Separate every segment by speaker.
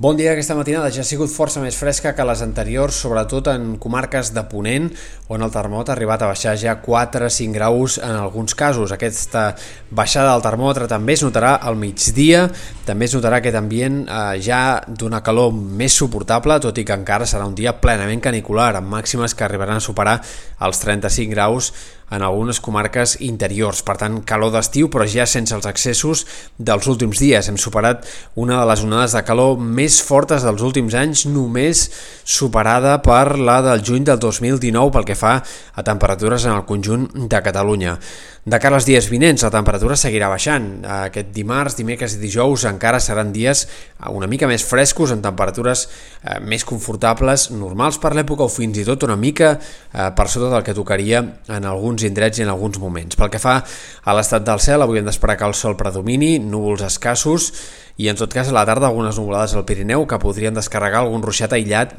Speaker 1: Bon dia, aquesta matinada ja ha sigut força més fresca que les anteriors, sobretot en comarques de Ponent, on el termòmetre ha arribat a baixar ja 4-5 graus en alguns casos. Aquesta baixada del termòmetre també es notarà al migdia, també es notarà aquest ambient eh, ja d'una calor més suportable, tot i que encara serà un dia plenament canicular, amb màximes que arribaran a superar els 35 graus en algunes comarques interiors. Per tant, calor d'estiu, però ja sense els excessos dels últims dies. Hem superat una de les onades de calor més fortes dels últims anys, només superada per la del juny del 2019 pel que fa a temperatures en el conjunt de Catalunya. De cara als dies vinents, la temperatura seguirà baixant. Aquest dimarts, dimecres i dijous encara seran dies una mica més frescos, amb temperatures eh, més confortables, normals per l'època o fins i tot una mica eh, per sota del que tocaria en alguns indrets i en alguns moments. Pel que fa a l'estat del cel, avui hem d'esperar que el sol predomini, núvols escassos i en tot cas a la tarda algunes nuvolades al Pirineu que podrien descarregar algun ruixat aïllat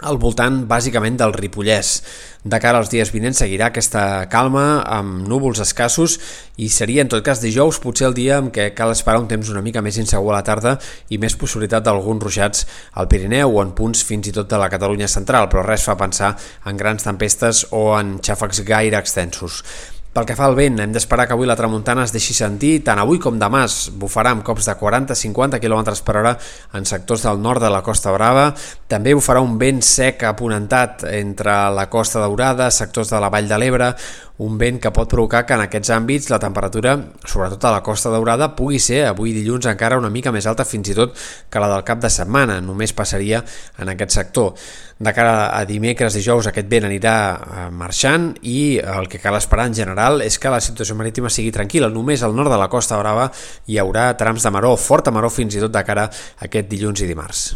Speaker 1: al voltant bàsicament del Ripollès. De cara als dies vinents seguirà aquesta calma amb núvols escassos i seria en tot cas dijous potser el dia en què cal esperar un temps una mica més insegur a la tarda i més possibilitat d'alguns ruixats al Pirineu o en punts fins i tot de la Catalunya central, però res fa pensar en grans tempestes o en xàfecs gaire extensos. Pel que fa al vent, hem d'esperar que avui la tramuntana es deixi sentir, tant avui com demà es bufarà amb cops de 40-50 km per hora en sectors del nord de la Costa Brava. També bufarà un vent sec aponentat entre la Costa Daurada, sectors de la Vall de l'Ebre, un vent que pot provocar que en aquests àmbits la temperatura, sobretot a la Costa Daurada, pugui ser avui dilluns encara una mica més alta fins i tot que la del cap de setmana, només passaria en aquest sector. De cara a dimecres, dijous, aquest vent anirà eh, marxant i el que cal esperar en general és que la situació marítima sigui tranquil·la. Només al nord de la Costa Brava hi haurà trams de maró, forta maró fins i tot de cara a aquest dilluns i dimarts.